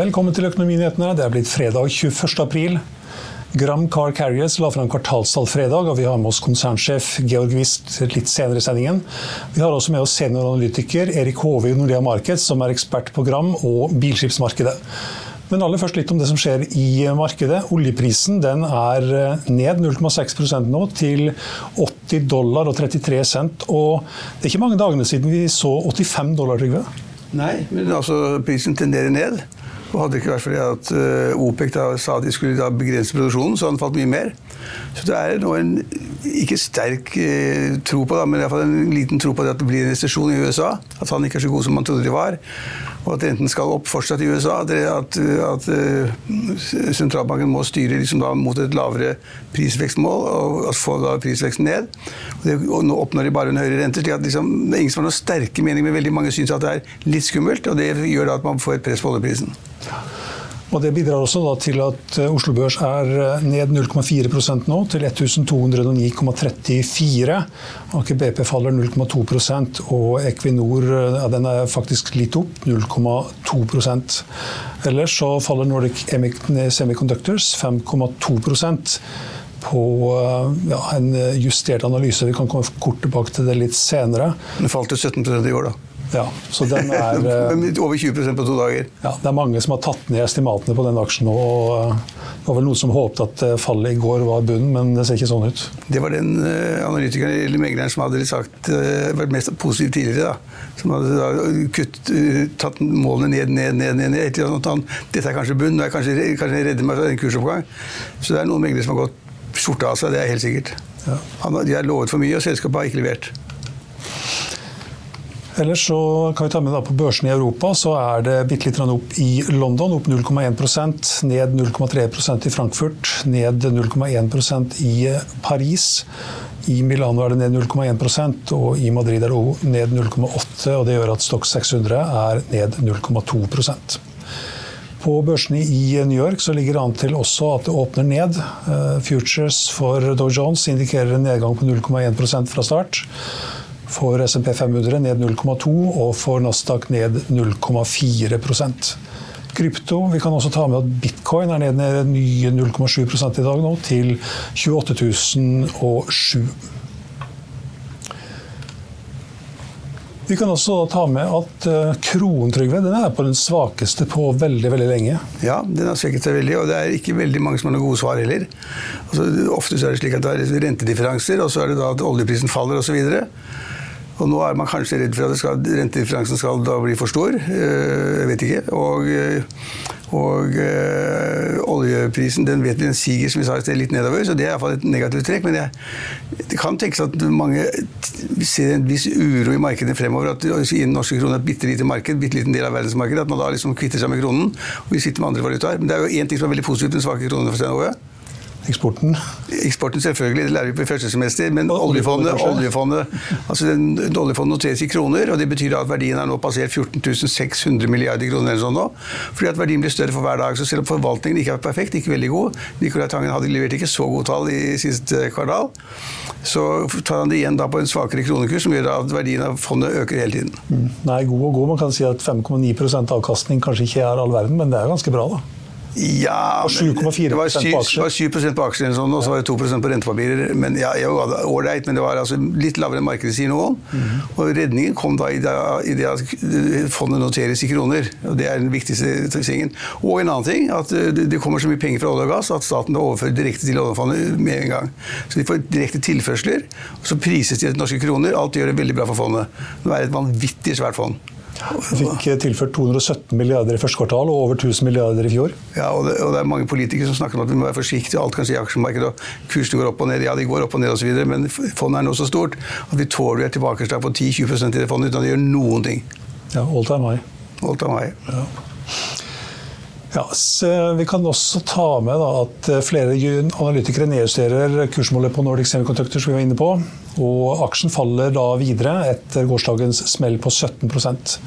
Velkommen til Økonominyhetene. Det er blitt fredag 21. april. Gram Car Carriers la fram kvartalstall fredag, og vi har med oss konsernsjef Georg Wist litt senere i sendingen. Vi har også med oss senioranalytiker Erik Hove i Nordea Markets, som er ekspert på Gram og bilskipsmarkedet. Men aller først litt om det som skjer i markedet. Oljeprisen er ned 0,6% nå, til 80 dollar og 33 cent. Og det er ikke mange dagene siden vi så 85 dollar, Trygve? Nei, men altså prisen tenderer ned. Og hadde det ikke vært fordi at uh, OPEC da sa at de skulle begrense produksjonen, så hadde den falt mye mer. Så det er nå en ikke sterk eh, tro på, da, men i hvert fall en liten tro på det at det blir en resesjon i USA. At han ikke er så god som man trodde de var. Og at renten skal opp fortsatt i USA. At, at uh, sentralbanken må styre liksom mot et lavere prisvekstmål og få da prisveksten ned. Og, det, og nå oppnår de bare en høyere rente. slik at liksom, Det er ingen som har noen sterke meninger, men veldig mange syns at det er litt skummelt. Og det gjør da at man får et press på oljeprisen. Og Det bidrar også til at eh, Oslo Børs er eh, ned 0,4% nå, til 1209,34. Aker BP faller 0,2% og Equinor eh, ja, den er faktisk litt opp, 0,2% Ellers så faller Nordic Semiconductors 5,2% på ja, en justert analyse. Vi kan komme kort tilbake til det litt senere. Den falt til 17 i år, da. Ja, så den er eh, Over 20% på to dager. Ja, Det er mange som har tatt ned estimatene på den aksjen nå. og eh, Det var vel noen som håpet at eh, fallet i går var bunnen, men det ser ikke sånn ut. Det var den analytikeren eller megleren som hadde sagt, vært mest positiv tidligere. da. Som hadde kutt, tatt målene ned, ned, ned. ned, ned. Han, Dette er kanskje bunn, nå er kanskje, kanskje redder meg fra en kursoppgang. Så det er noen meglere som har gått skjorta av seg, det er helt sikkert. Ja. Han, de har lovet for mye, og selskapet har ikke levert. Ellers så kan vi ta med da på børsen i Europa, så er det bitte litt opp i London, opp 0,1% ned 0,3% i Frankfurt, ned 0,1% i Paris. I Milano er det ned 0,1% og i Madrid er det ned 0,8 og Det gjør at Stock 600 er ned 0,2% på børsene i New York ligger det an til også at det åpner ned. Eh, futures for Dow Jones indikerer en nedgang på 0,1% fra start. For SMP 500 ned 0,2 og for Nasdaq ned 0,4% Krypto Vi kan også ta med at bitcoin er ned ned nye 0,7% i dag nå, til 28.007. Vi kan også ta med at kronen Trygve, den er på den svakeste på veldig veldig lenge. Ja, den har svekket seg veldig, og det er ikke veldig mange som har noen gode svar heller. Altså, ofte er det slik at det er rentedifferanser, og så er det da at oljeprisen faller osv. Og nå er man kanskje redd for at skal, rentedifferansen skal da bli for stor. Eh, jeg vet ikke. Og, eh, og øh, oljeprisen den vet vi den siger som vi sa i sted, litt nedover, så det er iallfall et negativt trekk. Men jeg, det kan tenkes at mange ser en viss uro i markedet fremover. At i den norske kronen er et bitte lite marked, bitte liten del av verdensmarkedet. At man da liksom kvitter seg med kronen. Og vi sitter med andre valutaer. Men det er jo én ting som er veldig positivt med den svake kronen. for Stein Eksporten? Eksporten selvfølgelig, det lærer vi på første semester. Men oljefondet, oljefondet, altså den, oljefondet noteres i kroner, og det betyr at verdien er nå passert 14 600 milliarder kroner eller sånn nå. Fordi at verdien blir større for hver dag. Så selv om forvaltningen ikke er perfekt, ikke veldig god Nicolai Tangen hadde levert ikke så gode tall i siste kvartal. Så tar han det igjen da på en svakere kronekurs, som gjør at verdien av fondet øker hele tiden. Mm. Nei, god og god. Man kan si at 5,9% avkastning kanskje ikke er all verden, men det er ganske bra, da. Ja, det var 7, på aksjer. 7 på aksjer, sånn, og så var det 2% på rentepapirer. Men ja, ålreit, men det var altså litt lavere enn markedet sier om. Mm. Og redningen kom da i det, i det, at fondet noteres i kroner. og Det er den viktigste tingen. Og en annen ting, at det kommer så mye penger fra olje og gass at staten overfører direkte til oljefondet med en gang. Så de får direkte tilførsler, og så prises de til norske kroner. Alt gjør det veldig bra for fondet. Nå er det et vanvittig svært fond. Vi fikk tilført 217 milliarder i første kvartal og over 1000 milliarder i fjor. Ja, og det, og det, er mange politikere som snakker om at vi må være forsiktige. Alt kan skje i aksjemarkedet, og kursene går opp og ned. Ja, de går opp og ned osv., men fondet er nå så stort at vi tåler et tilbakeslag på 10-20% i det fondet uten at det gjør noen ting. Ja, all time high. All time high. Ja. Ja, Vi kan også ta med da, at flere analytikere nedjusterer kursmålet på Nordic Semiconductor, som vi var inne på. Og aksjen faller da videre etter gårsdagens smell på 17%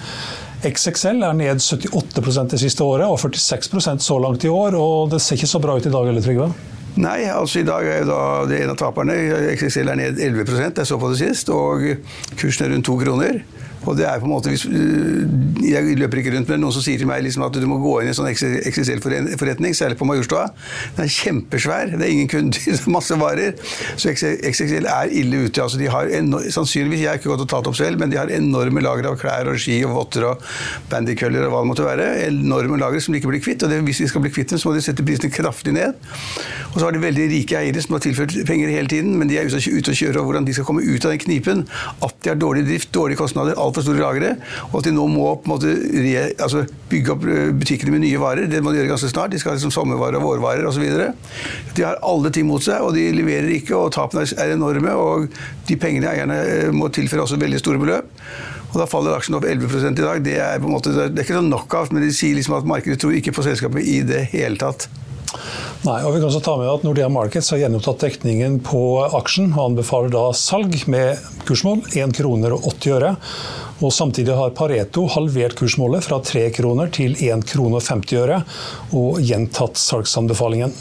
XXL er ned 78% det siste året og 46% så langt i år. og Det ser ikke så bra ut i dag heller, Trygve? Nei, altså i dag er jo da det en av taperne. XXL er ned 11% jeg så på det sist. Og kursen er rundt to kroner. Og det er på en måte, hvis, øh, Jeg løper ikke rundt med noen som sier til meg liksom at du må gå inn i en sånn XXL-forretning, særlig på Majorstua. Den er kjempesvær, det er ingen kunder, masse varer. Så XXL er ille ute. altså de har Sannsynligvis, jeg har ikke gått og tatt opp selv, men de har enorme lager av klær og ski og votter og bandykøller og hva det måtte være. Enorme lager som de ikke blir kvitt. og det, Hvis de skal bli kvitt dem, så må de sette prisene kraftig ned. Og så har de veldig rike eiere som har tilført penger hele tiden, men de er ute og kjører, og hvordan de skal komme ut av den knipen. At de har dårlig drift, dårlige kostnader. alt altfor store lagre, og at de nå må måte re, altså, bygge opp eh, butikkene med nye varer. Det må de gjøre ganske snart. De skal ha liksom sommervarer og vårvarer osv. De har alle ting mot seg, og de leverer ikke, og tapene er enorme. Og de pengene eierne eh, må tilføre også veldig store beløp. Og Da faller aksjen opp 11% i dag. Det er, på en måte, det er ikke sånn knockout, men de sier liksom at markedet tror ikke på selskapet i det hele tatt. Nei, og vi kan også ta med at Nordea Markets har gjenopptatt dekningen på aksjen og anbefaler da salg med kursmål 1 kroner og 80 øre. Og Samtidig har Pareto halvert kursmålet fra 3 kroner til 1 krone og 50 øre, og gjentatt salgsanbefalingen.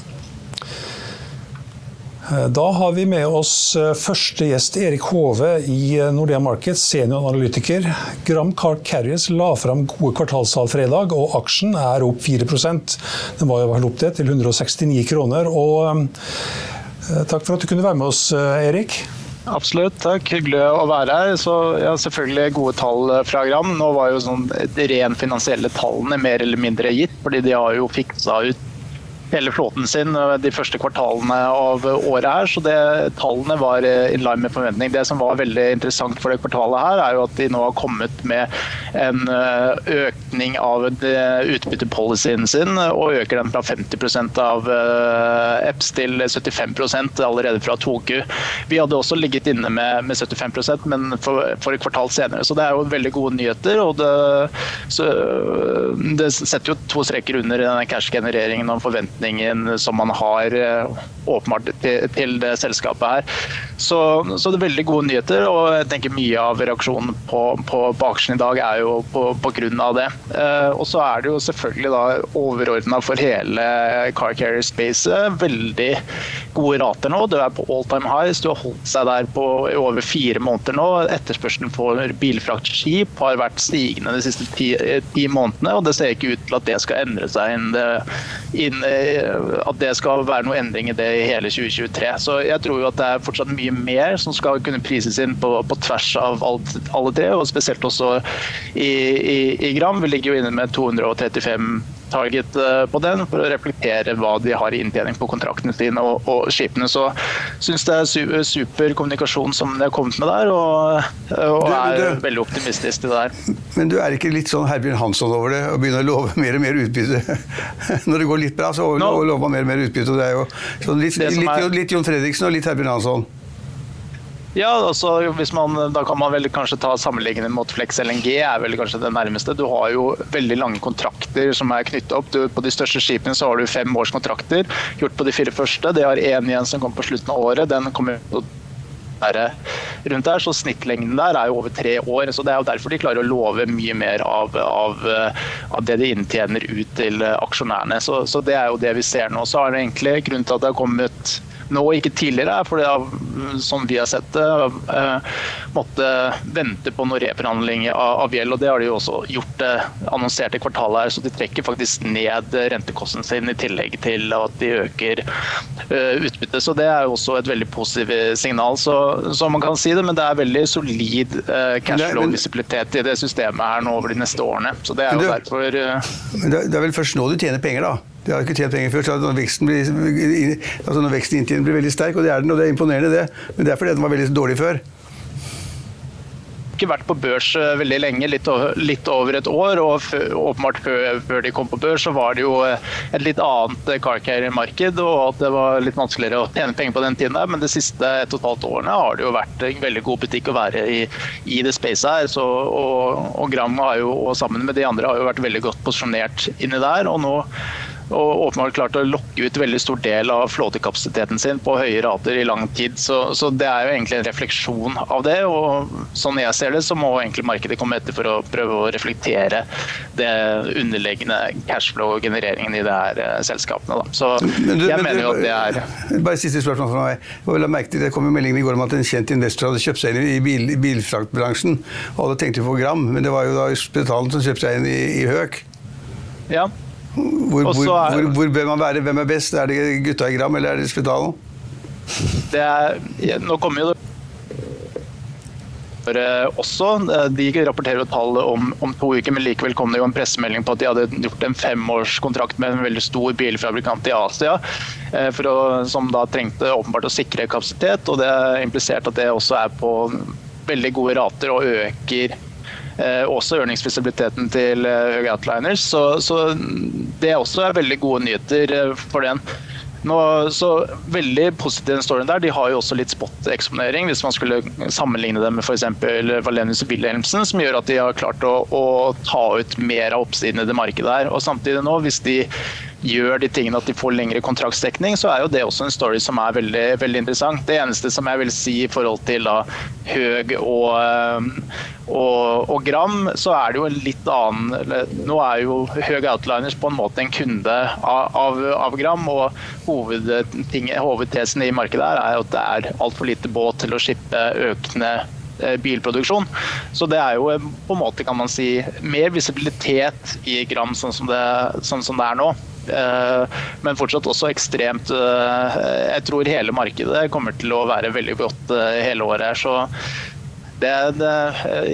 Da har vi med oss eh, første gjest, Erik Hove i eh, Nordea Markets, senioranalytiker. Gram Car Carriers la fram gode kvartalstall fredag, og aksjen er opp 4% Den var jo opp det til 169 kroner. Og, eh, takk for at du kunne være med oss, Erik. Absolutt, takk. Hyggelig å være her. Så ja, Selvfølgelig gode tall fra Gram. Nå var jo sånn ren finansielle tallene mer eller mindre gitt, fordi de har jo fiksa ut hele flåten sin de første kvartalene av året her. Så det, tallene var in line med forventning. Det som var veldig interessant for det kvartalet her, er jo at de nå har kommet med en eh, økning av utbyttepolicyen sin, og øker den fra 50% av eh, EPS til 75 allerede fra 2Q. Vi hadde også ligget inne med, med 75% men for, for, et kvartal senere. Så det er jo veldig gode nyheter. og det, så, det setter jo to streker under denne cash-genereringen og forventningene forventningen som man har eh, åpenbart til, det selskapet her. Så, så, det er veldig gode nyheter, og jeg tenker mye av reaksjonen på, på, på aksjen i dag er jo på, på grunn av det. Eh, og så er det jo selvfølgelig da overordna for hele car carrier spacet veldig gode rater nå. Du er på all time highs, du har holdt seg der på over fire måneder nå. Etterspørselen for bilfraktskip har vært stigende de siste ti, ti, månedene, og det ser ikke ut til at det skal endre seg inn, inn at det skal være noe endring i det i hele 2023. Så jeg tror jo at det er fortsatt mye mer som skal kunne prises inn på, på tvers av alt, alle tre, og spesielt også i, i, i Gram. Vi ligger jo inne med 235 target eh, på den for å reflektere hva de har i inntjening på kontraktene sine og, og skipene. Så syns det er super kommunikasjon som de har kommet med der, og, og du, er du, veldig optimistisk til det der. Men du er ikke litt sånn Herbjørn Hansson over det, og begynner å love mer og mer utbytte? Når det går litt bra, så lover man mer og mer utbytte. og Det er jo sånn litt, litt, litt, litt Jon Fredriksen og litt Herbjørn Hansson. Ja, altså, man, Da kan man vel kanskje ta sammenligningen mot Flex LNG, er vel kanskje det nærmeste. Du har jo veldig lange kontrakter som er knyttet opp. Du, på de største skipene så har du fem års kontrakter gjort på de fire første. Det har én igjen som kommer på slutten av året. Den kommer til rundt der, så Snittlengden der er jo over tre år. så Det er jo derfor de klarer å love mye mer av, av, av det de inntjener ut til aksjonærene. Så, så, Det er jo det vi ser nå. Så er det egentlig Grunnen til at det har kommet nå, ikke tidligere, for det som vi har sett det, eh, måtte vente på noen reforhandling av, av gjeld. og Det har de jo også gjort, det annonsert i kvartalet her, så de trekker faktisk ned rentekosten sin i tillegg til at de øker eh, utbyttet. Så Det er jo også et veldig positivt signal. Så, så man kan si det, men det er veldig solid cashflow-visibilitet i det systemet her nå over de neste årene. Så det er jo derfor Det er vel først nå du tjener penger, da? De har ikke tjent penger før. så Når veksten, blir, altså når veksten i inntjeningen blir veldig sterk, og det er den, og det er imponerende, det, men det er fordi den var veldig dårlig før ikke vært på børs eh, veldig lenge, litt over, litt over et år. og åpenbart før, de kom på børs, så var det jo eh, et litt annet car carrier-marked, og at det var litt vanskeligere å tjene penger på den tiden der. Men de siste et og et halvt årene har det jo vært en veldig god butikk å være i, i det spacet her. Så, og, og Gram har jo, og sammen med de andre har jo vært veldig godt posisjonert inni der. og nå og åpenbart klart å lokke ut veldig stor del av flåtekapasiteten sin på høye rater i lang tid. Så, så, det er jo egentlig en refleksjon av det. og Sånn jeg ser det, så må egentlig markedet komme etter for å prøve å reflektere det underliggende cashflow-genereringen i de her uh, selskapene. Da. Så du, jeg mener jo at det er Bare siste spørsmål fra meg. Jeg la merke til, det kom jo meldingen i går om at en kjent investor hadde kjøpt seg inn i bil, bilfraktbransjen. og Alle tenkte på gram, men det var jo da Spetalen som kjøpte seg inn i, i Høk. Ja, hvor, hvor, hvor, hvor, bør man være? Hvem er best? Er det gutta i Gram eller er det Spitalen? Det er, nå kommer jo det også. De rapporterer jo tall om, om, to uker, men likevel kom det jo en pressemelding på at de hadde gjort en femårskontrakt med en veldig stor bilfabrikant i Asia, eh, å, som da trengte åpenbart å sikre kapasitet. og Det er implisert at det også er på veldig gode rater og øker Eh, også ørningsvisibiliteten til eh, Outliners. Så, så, det også veldig gode nyheter eh, for den. Nå, så Veldig positiv den storyen der. De har jo også litt spot-eksponering, hvis man skulle sammenligne det med f.eks. Valenius Wilhelmsen, som gjør at de har klart å, å ta ut mer av oppsiden i det markedet her. Og samtidig nå, hvis de gjør de tingene at de får lengre kontraktsdekning, så er jo det også en story som er veldig, veldig interessant. Det eneste som jeg vil si i forhold til da, Høg og, eh, og, og, Gram, så er det jo en litt annen Nå er jo Høg Outliners på en måte en kunde av, av, av Gram, og hovedtesen i markedet her er at det er altfor lite båt til å skippe økende eh, bilproduksjon. Så det er jo på en måte, kan man si, mer visibilitet i Gram sånn som det, sånn som det er nå. Eh, men fortsatt også ekstremt eh, Jeg tror hele markedet kommer til å være veldig godt hele året. Så det, det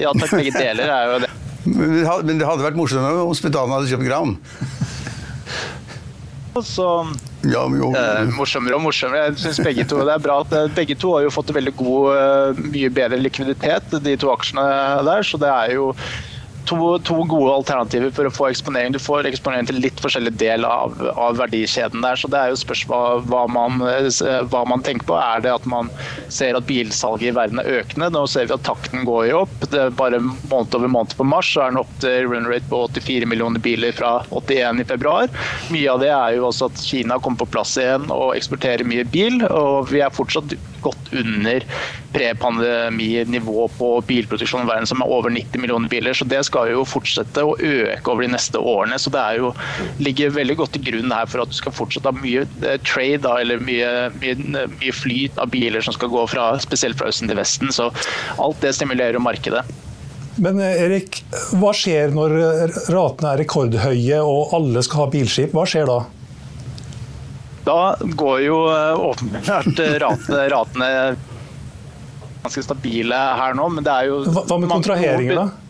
Ja takk, begge deler er jo det. Men det hadde vært morsommere om Spetalen hadde kjøpt Gram? Så ja, eh, morsommere og morsommere. Jeg synes begge to, Det er bra at begge to har jo fått veldig god, mye bedre likviditet, de to aksjene der. Så det er jo to, to, gode alternativer for å få eksponering. Du får eksponering til litt forskjellig del av, av verdikjeden der. Så det er jo spørsmål hva man, hva man tenker på. Er det at man ser at bilsalget i verden er økende? Nå ser vi at takten går jo opp. Det er bare måned over måned på mars så er den opp til run rate på 84 millioner biler fra 81 i februar. Mye av det er jo også at Kina kommer på plass igjen og eksporterer mye bil. Og vi er fortsatt godt under pre-pandeminivå på bilproduksjon i verden, som er over 90 millioner biler. Så det skal jo fortsette å øke over de neste årene. Så det er jo, ligger veldig godt til grunn her for at du skal fortsette ha mye eh, trade, da, eller mye, mye, mye, flyt av biler som skal gå fra, spesielt fra østen til vesten. Så alt det stimulerer markedet. Men eh, Erik, hva skjer når ratene er rekordhøye og alle skal ha bilskip? Hva skjer da? Da går jo eh, åpenbart ratene, ratene ganske stabile her nå, men det er jo Hva med kontraheringer, da?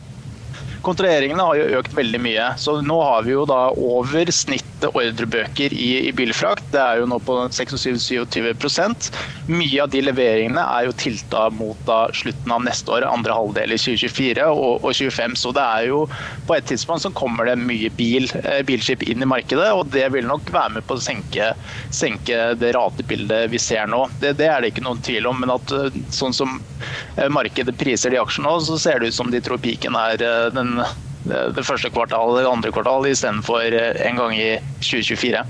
Kontraheringene har jo økt veldig mye. Så nå har vi jo da over snittet ordrebøker i, i bilfrakt. Det er jo nå på 26-27% Mye av de leveringene er jo tilta mot da slutten av neste år, andre halvdel i 2024 og, og 2025. Så det er jo på et tidspunkt så kommer det mye bil, eh, bilskip inn i markedet, og det vil nok være med på å senke, senke det ratebildet vi ser nå. Det, det, er det ikke noen tvil om, men at eh, sånn som eh, markedet priser de aksjene nå, så ser det ut som de tror piken er den det første kvartalet eller andre kvartal istedenfor eh, en gang i 2024.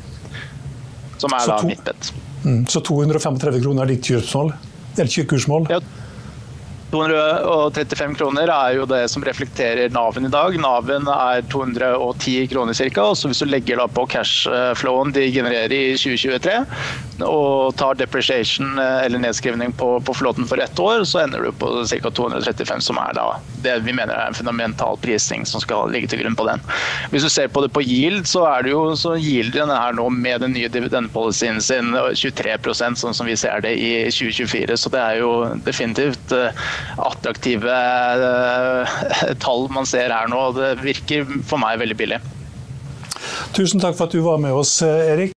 Som er da mitt bet. Mm, så 235 kroner er ditt kjøpsmål? Eller kursmål? Ja, 235 kroner er jo det som reflekterer Naven i dag. Naven er 210 kroner ca. Hvis du legger på cashflowen de genererer i 2023, og tar depreciation eh, eller nedskrivning på, på flåten for ett år, så ender du på ca. 235, som er det vi mener er en fundamental prising som skal ligge til grunn på den. Hvis du ser på det på yield, så er det jo så yielder den her nå med den nye dividendpolicyen sin 23% sånn som vi ser det i 2024. Så det er jo definitivt eh, attraktive eh, tall man ser her nå. Det virker for meg veldig billig. Tusen takk for at du var med oss, Erik.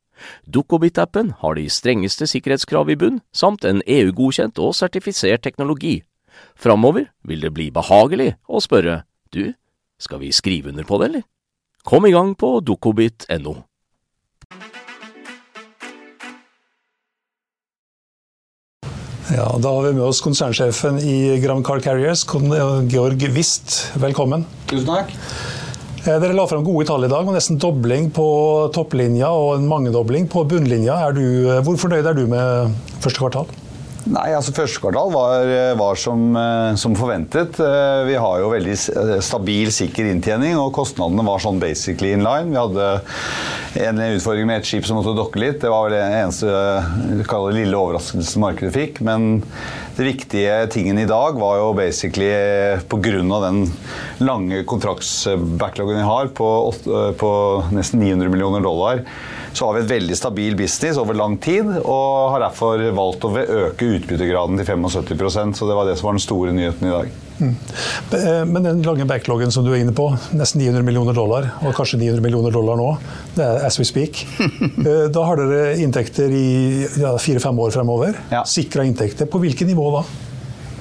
Dukkobit-appen har de strengeste sikkerhetskrav i bunn, samt en EU-godkjent og sertifisert teknologi. Framover vil det bli behagelig å spørre du, skal vi skrive under på det, eller? Kom i gang på dukkobit.no. Ja, Da har vi med oss konsernsjefen i Gram Car Carriers, Georg Wist. Velkommen. Tusen takk. Eh, dere la fram gode tall i dag, og nesten dobling på topplinja og en mangedobling på bunnlinja. Du, eh, hvor fornøyd er du med første kvartal? Nei, altså Første kvartal var, var som, eh, som, forventet. Vi har jo veldig stabil, sikker inntjening, og kostnadene var sånn basically in line. Vi hadde en utfordring med et skip som måtte dokke litt. Det var den eneste lille overraskelsen markedet fikk. Men det viktige tingen i dag var jo basically pga. den lange kontraktsbackloggen vi har på, på nesten 900 millioner dollar så har vi et veldig stabil business over lang tid, og har derfor valgt å øke utbyttegraden til 75% så det var det som var den store nyheten i dag. Mm. Men den lange backloggen som du er inne på, nesten 900 millioner dollar, og kanskje 900 millioner dollar nå, det er as we speak. Eh, da har dere inntekter i ja, fire-fem år fremover. Ja. Sikra inntekter. På hvilket nivå da?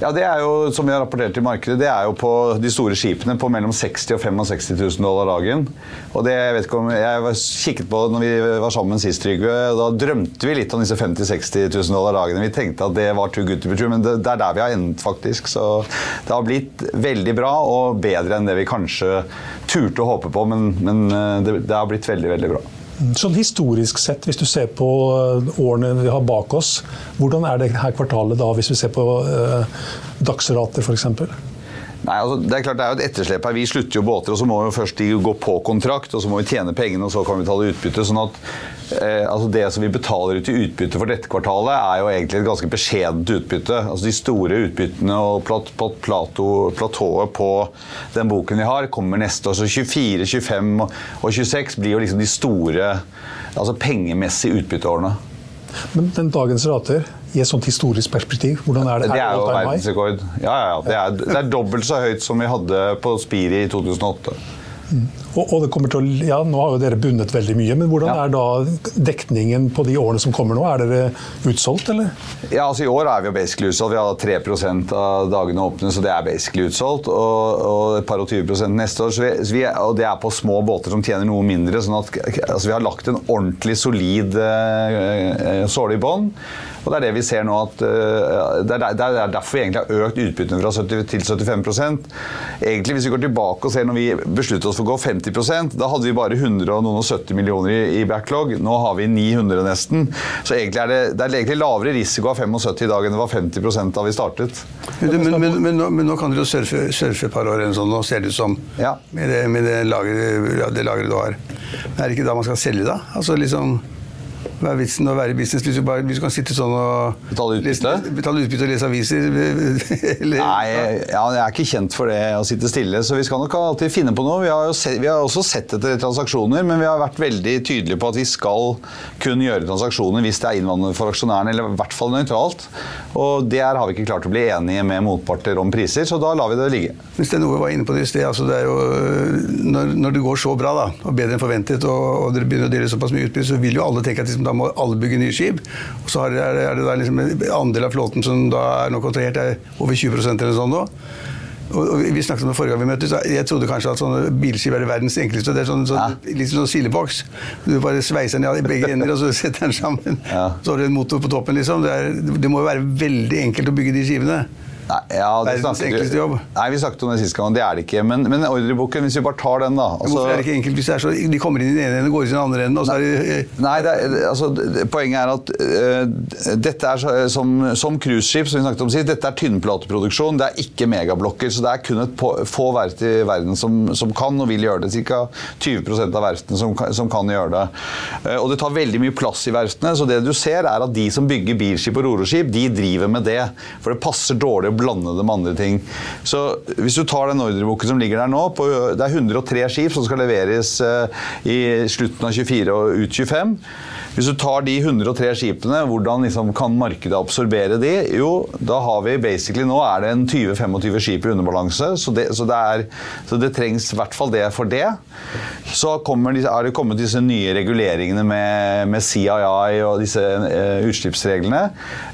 Ja, Det er jo, som vi har rapportert i markedet, det er jo på de store skipene på mellom 60 og 65 000 dollar dagen. Og det, Jeg vet ikke om, jeg kikket på det når vi var sammen sist, Trygve. Da drømte vi litt om disse 50 000-60 000 dollar dagene. Vi tenkte at det var too good to be true, men det, det er der vi har endt, faktisk. Så det har blitt veldig bra og bedre enn det vi kanskje turte å håpe på, men, men eh, det, det har blitt veldig, veldig bra. Sånn Historisk sett, hvis du ser på eh, årene vi har bak oss, hvordan er det her kvartalet da, hvis vi ser på uh, dagsrater f.eks.? Nei, altså, det er klart det er jo et etterslep her. Vi slutter jo båter, og så må vi først gå på kontrakt, og så må vi tjene pengene, og så kan vi betale utbytte. sånn at eh, altså Det som vi betaler ut i utbytte for dette kvartalet, er jo egentlig et ganske beskjedent utbytte. Altså De store utbyttene og plat, plat, plato, platået på den boken vi har, kommer neste år. Så 24, 25 og 26 blir jo liksom de store altså pengemessige utbytteårene. Men men dagens rater i et sånt historisk perspektiv? Hvordan er det? Det er jo verdensrekord. Ja, ja. Det, er, det er dobbelt så høyt som vi hadde på Spiri i 2008. Mm. Og, og, det kommer til å, ja, Nå har jo dere bundet veldig mye, men hvordan ja. er da dekningen på de årene som kommer nå? Er dere utsolgt, eller? Ja, altså I år er vi jo basically utsolgt. Vi har 3% av dagene åpne, så det er basically utsolgt. Og, og et par og 20 neste år. Så vi, vi, og det er på små båter som tjener noe mindre. sånn at altså, vi har lagt en ordentlig solid uh, såle i bånn. Og det er det vi ser nå at uh, det, er, det, er, derfor vi egentlig har økt utbyttene fra 70 til 75 Egentlig Hvis vi går tilbake og ser når vi besluttet oss for å gå 50 da hadde vi bare 170 millioner i, i, backlog. Nå har vi 900 nesten. Så egentlig er det, det er egentlig lavere risiko av 75 i dag enn det var 50% da vi startet. Men, men, men, men nå, nå, kan dere jo surfe, surfe et par år eller sånn, nå ser det ut som, ja. med, det, med det, lageret, ja, lager du har. Men er det ikke da man skal selge, da? Altså liksom... Hva er vitsen å være i business hvis du, bare, hvis du kan sitte sånn og Betale utbytte? betale utbytte og lese aviser? Eller, Nei, ja, jeg er ikke kjent for det å sitte stille, så vi skal nok alltid finne på noe. Vi har, se, vi har også sett etter transaksjoner, men vi har vært veldig tydelige på at vi skal kun gjøre transaksjoner hvis det er innvandrende for aksjonærene, eller i hvert fall nøytralt. Og der har vi ikke klart å bli enige med motparter om priser, så da lar vi det ligge. Hvis det er noe vi var inne på det i sted, altså det er jo, når, når, det går så bra, da, og bedre enn forventet, og, og dere begynner å dele såpass mye utbytte, så vil jo alle tenke at liksom, da må alle bygge nye skip. Og så er det, er det liksom en andel av flåten som da er nå kontrahert, er over 20 eller sånn nå. Og, vi snakket om det forrige gang vi møttes. Jeg trodde kanskje at sånne bilskip er verdens enkleste. Det er sånn, sånn, ja. Litt sånn sildeboks. Du bare sveiser den i begge ender og så setter den sammen. Ja. Så har du en motor på toppen. liksom. Det, er, det må jo være veldig enkelt å bygge de skivene. Nei, ja, det Verdens enkleste jobb. Nei, vi snakket om det sist gang, det er det ikke. Men, men ordreboken, hvis vi bare tar den, da altså- Hvorfor er det ikke enkelt hvis det er så, de kommer inn i den ene enden og går ut i den andre enden? og så er det... Nei, det er, altså, poenget er at uh, dette er så- som, som cruiseskip, som vi snakket om sist, dette er tynnplateproduksjon. Det er ikke megablokker, så det er kun et på, få verft i verden som, som kan og vil gjøre det. Ca. 20% av verftene som, som kan gjøre det. Uh, og det tar veldig mye plass i verftene, så det du ser er at de som bygger bilskip og roroskip, de driver med det. For det passer dårlig å blande det med andre ting. Så hvis du tar den ordreboken som ligger der nå, på, det er 103 skip som skal leveres eh, i slutten av 24 og ut 25. Hvis du tar de 103 skipene, hvordan liksom kan markedet absorbere de? Jo, da har vi basically nå er det en 20-25 skip i underbalanse, så det, så det, er, så det trengs i hvert fall det for det. Så kommer, de- er det kommet disse nye reguleringene med, med CII og disse eh, utslippsreglene.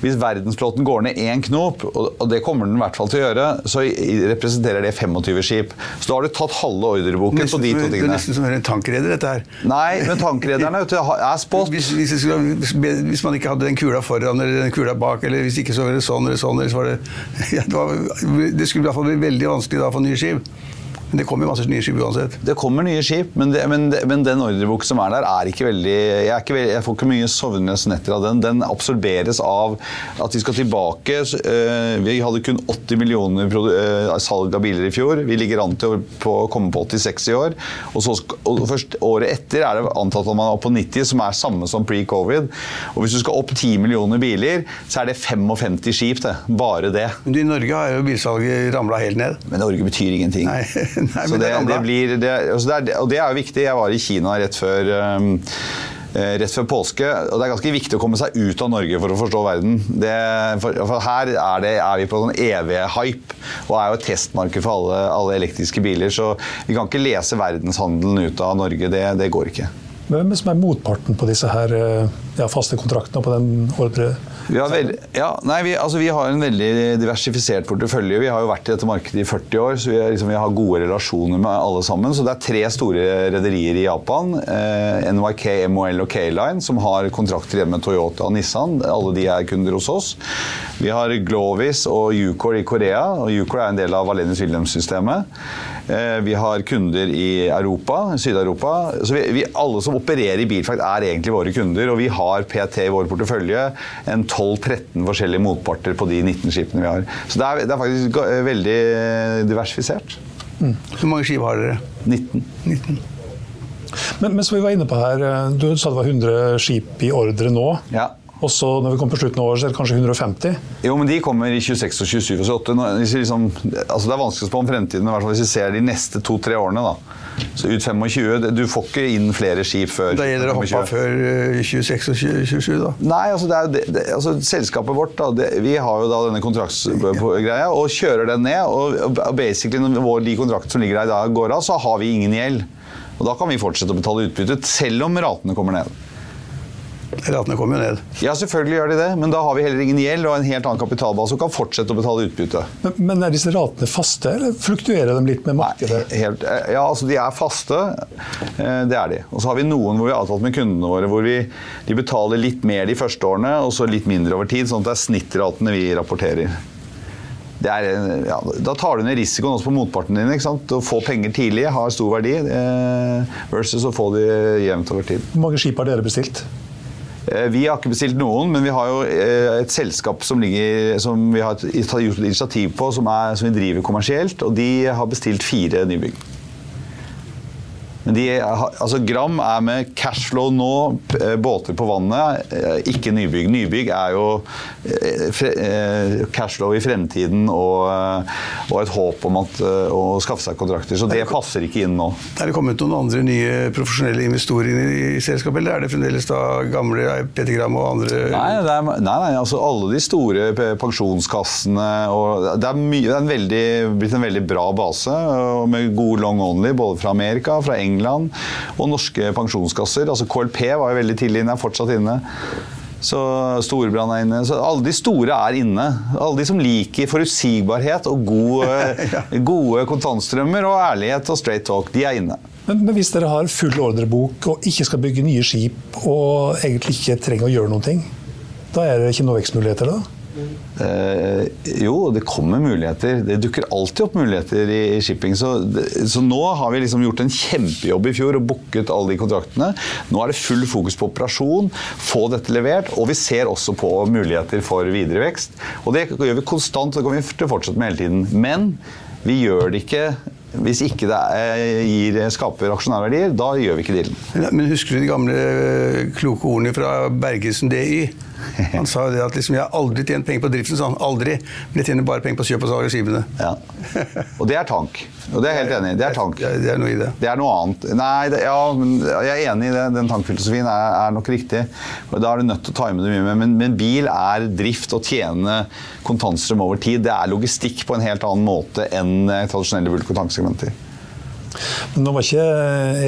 Hvis verdensflåten går ned én knop, og, og det kommer den i hvert fall til å gjøre, så representerer det 25 skip. Så da har du tatt halve ordreboken på de to tingene. det er nesten som en tankreder, dette her. Nei, men tankrederne vet du, er spot. Hvis, hvis, skulle, hvis, man ikke hadde den kula foran eller den kula bak, eller hvis ikke så var det sånn eller sånn, eller så var det, ja, det, var, det skulle i hvert fall bli veldig vanskelig da å få nye skip. Men det kommer jo masse nye skip uansett. Det kommer nye skip, men, det, men, men den ordreboken som er der, er ikke veldig jeg, ikke veldig jeg får ikke mye sovnløse netter av den. Den absorberes av at vi skal tilbake. eh, vi hadde kun 80 millioner eh, salg av biler i fjor. Vi ligger an til å komme på 86 i år. Og, så, og først året etter er det antatt at man er på 90, som er samme som pre-covid. Og hvis du skal opp 10 millioner biler, så er det 55 skip, det. Bare det. Men i Norge har jo bilsalget ramla helt ned. Men Norge betyr ingenting. Nei, nei Så det, det blir, det, altså er, og det er jo viktig. Jeg var i Kina rett før um, eh, Rett før påske, og Det er ganske viktig å komme seg ut av Norge for å forstå verden. Det, for, for Her er, det, er vi på sånn evig hype, og er jo et testmarked for alle, alle elektriske biler. Så vi kan ikke lese verdenshandelen ut av Norge. Det, det går ikke. Hvem som er motparten på disse her eh, ja, faste kontraktene på den ordre? Ja, nei, vi, altså, vi har en veldig diversifisert portefølje. Vi har jo vært i dette markedet i 40 år, så vi, er, liksom, vi har gode relasjoner med alle sammen. Så det er tre store rederier i Japan. Eh, NYK, MOL og K-Line, som har kontrakter hjemme med Toyota og Nissan. Alle de er kunder hos oss. Vi har Glovis og Ucor i Korea, og Ucor er en del av Valenius Wilhelms-systemet. Eh, vi har kunder i Europa, Syd-Europa. Så vi, vi, alle som opererer i Bilfrakt er egentlig våre kunder, og vi har PT i vår portefølje en 12-13 forskjellige motparter på de 19 skipene vi har. Så det er, det er faktisk veldig diversifisert. Hvor mange skip har dere? 19. 19. Men, men som vi var inne på her, eh, du sa det var 100 skip i ordre nå. Ja. Og så når vi kommer på slutten av året, så er det kanskje 150. Jo, men de kommer i 26 og 27 og 28. Nå- Liksom, altså det er vanskelig å spå om fremtiden, men i hvert fall hvis vi ser de neste to-tre årene. da. Så ut 25. Du får ikke inn flere skip før Da gjelder det å hoppe av før eh, 26 og 27, da. Nei, altså, det er, det, det, altså selskapet vårt da, det, Vi har jo da denne kontraktsgreia og kjører den ned. Og og basically når vår, de kontraktene som ligger der i dag går av, så har vi ingen gjeld. Og da kan vi fortsette å betale utbytte, selv om ratene kommer ned. Ratene kommer jo ned. Ja, selvfølgelig gjør de det, men da har vi heller ingen gjeld og en helt annen kapitalbase som kan fortsette å betale utbytte. Men, men er disse ratene faste, eller fluktuerer de litt med Nei, markedet? helt, eh, ja, altså de er faste. eh, Det er de. Og så har vi noen hvor vi har avtalt med kundene våre hvor vi, de betaler litt mer de første årene og så litt mindre over tid. Sånn at det er snittratene vi rapporterer. Det er, eh, ja, da tar du ned risikoen også på motparten din. ikke sant? Å få penger tidlig har stor verdi, versus å få de jevnt over tid. Hvor mange skip har dere bestilt? Eh, Vi har ikke bestilt noen, men vi har jo eh, et selskap som, ligger, som vi har gjort et initiativ på, som, er, som vi driver kommersielt, og de har bestilt fire nybygg. Men de, altså Gram er med cashflow nå, eh, båter på vannet, eh, ikke nybygg. Nybygg er jo eh, cashflow i fremtiden og, og et håp om at, å skaffe seg kontrakter. Så det passer ikke inn nå. Er det kommet noen andre nye profesjonelle investorer inn i selskapet, eller er det fremdeles da gamle Peter Gram og andre? Nei, er, nei, nei altså alle de store pensjonskassene og Det er, mye, det er en veldig, blitt en veldig bra base med god long only både fra Amerika, fra England og norske pensjonskasser. Altså KLP var jo veldig tidlig inne, er fortsatt inne. Så Storebrand er inne. Så alle de store er inne. Alle de som liker forutsigbarhet og gode, gode kontantstrømmer og ærlighet og straight talk, de er inne. Men, men hvis dere har full ordrebok og ikke skal bygge nye skip og egentlig ikke trenger å gjøre noen ting, da er det ikke noen vekstmuligheter da? Eh, jo, det kommer muligheter. Det dukker alltid opp muligheter i, i shipping. Så, så, nå har vi liksom gjort en kjempejobb i fjor og booket alle de kontraktene. Nå er det full fokus på operasjon, få dette levert, og vi ser også på muligheter for videre vekst. Og det gjør vi konstant, og det kommer vi til å fortsette med hele tiden. Men vi gjør det ikke hvis ikke det er, gir, skaper aksjonærverdier, da gjør vi ikke dealen. Men husker du de gamle eh, kloke ordene fra Bergesen DY? Han sa det at liksom, jeg har aldri tjent penger på driften, sa han. Aldri. Men jeg tjener bare penger på kjøp og salg av skipene. Ja. Og det er tank. Og det er jeg helt enig i. Det er tank. Det er noe i det. Det er noe annet. Nei, det, ja, jeg er enig i det. Den tankfilosofien er, er, nok riktig. Og da er du nødt til å time det mye med. Men, men bil er drift og tjene kontantstrøm over tid. Det er logistikk på en helt annen måte enn tradisjonelle bulk- og tanksegmenter. Nå var ikke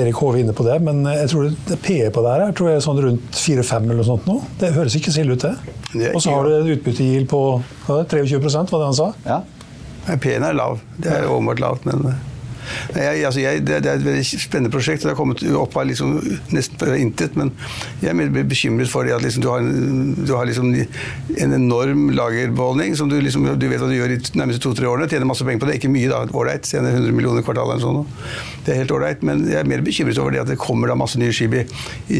Erik Hove inne på det, men jeg tror det PE på det her tror jeg er sånn rundt 4-5 eller noe sånt nå. Det høres ikke så ille ut, det. Og så har du en utbyttegild på 23 var det han sa? Ja. P-en er lav. Det er åpenbart lavt, men jeg, altså jeg, det, er et veldig spennende prosjekt. Det har kommet opp av liksom, nesten intet. Men jeg er mer bekymret for at liksom, du har, en, du har liksom en enorm lagerbeholdning som du, liksom, du vet hva du gjør i nærmeste to-tre årene. Tjener masse penger på det. Ikke mye, da. Ålreit. Tjener 100 millioner kvartalet eller sånt. Det er helt ålreit. Men jeg er mer bekymret over det at det kommer da masse nye skip i,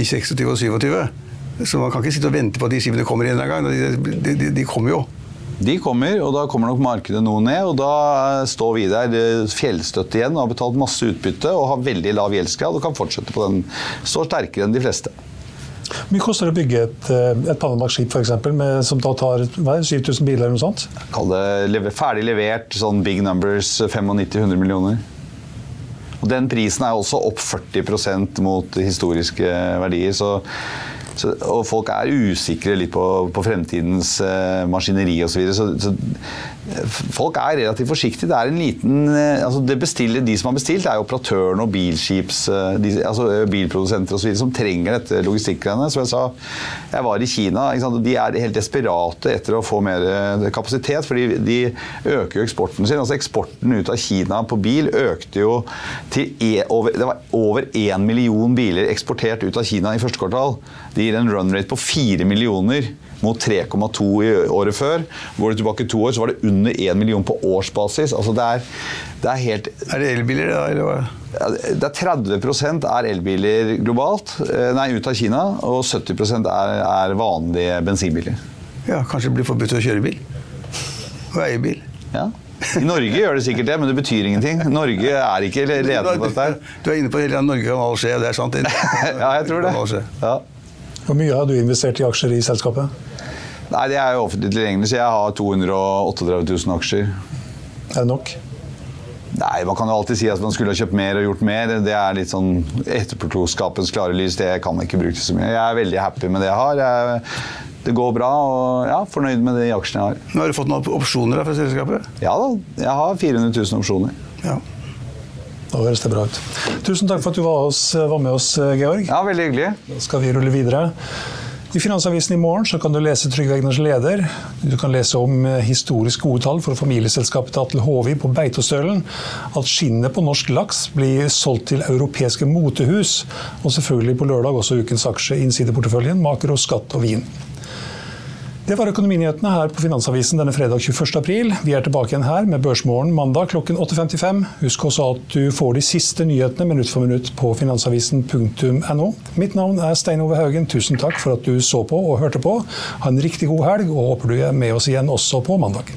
i 26 og 27. Så man kan ikke sitte og vente på at de skipene kommer en gang. De, de, de, de kommer jo. De kommer, og da kommer nok markedet noe ned. og Da står vi der eh, fjellstøtt igjen og har betalt masse utbytte og har veldig lav gjeldsgrad og kan fortsette på den. Står sterkere enn de fleste. Hvor mye koster det å bygge et, eh, et Panamax-skip som da tar 7000 biler eller noe sånt? Kall det ferdig levert, sånn big numbers, 95-100 millioner. Og Den prisen er også opp 40% mot historiske verdier. så så, og folk er usikre litt på, på fremtidens uh, maskineri osv. Så, så, så folk er relativt forsiktige. Det en liten uh, altså det bestiller, De som har bestilt, er operatørene og bilskips, uh, de, altså bilprodusenter osv. som trenger dette logistikkgreiene. Jeg sa, jeg var i Kina. De er helt desperate etter å få mer kapasitet, fordi de øker jo eksporten sin. altså Eksporten ut av Kina på bil økte jo til e, over, Det var over én million biler eksportert ut av Kina i første kvartal. De gir en run rate på 4 millioner mot 3,2 i året før. Går du tilbake to år, så var det under 1 million på årsbasis. Altså det er, det er helt Er det elbiler, da? Eller hva? Det er 30% er elbiler globalt, eh, nei, ut av Kina, og 70% er, er vanlige bensinbiler. Ja, Kanskje det blir forbudt å kjøre bil? Og eie bil? Ja. I Norge gjør det sikkert det, men det betyr ingenting. Norge er ikke ledende på dette. Du er inne på hele Norge kan alt skje, det er sant? ja, jeg tror det. Ja. Hvor mye har du investert i aksjer i selskapet? Nei, Det er jo offentlig tilgjengelig, så jeg har 238 000 aksjer. Er det nok? Nei, Man kan jo alltid si at man skulle ha kjøpt mer og gjort mer. Det er litt sånn etterpåklokskapens klare lys. Det kan man ikke bruke til så mye. Jeg er veldig happy med det jeg har. Jeg, det går bra, og ja, fornøyd med de aksjene jeg har. Nå Har du fått noen opsjoner fra selskapet? Ja da, jeg har 400 000 opsjoner. Ja. Da høres det bra ut. Tusen takk for at du var, oss, var med oss, Georg. Ja, veldig hyggelig. Da skal vi rulle videre. I Finansavisen i morgen så kan du lese Trygve Egners leder. Du kan lese om eh, historisk gode tall for familieselskapet Atle Håvi på Beitostølen. At skinnet på norsk laks blir solgt til europeiske motehus. Og selvfølgelig på lørdag også ukens aksje innsideporteføljen Maker skatt og vin. Det var økonominyhetene her på Finansavisen denne fredag 21.4. Vi er tilbake igjen her med Børsmorgen mandag klokken 8.55. Husk også at du får de siste nyhetene minutt for minutt på finansavisen.no. Mitt navn er Stein Ove Haugen. Tusen takk for at du så på og hørte på. Ha en riktig god helg, og håper du er med oss igjen også på mandag.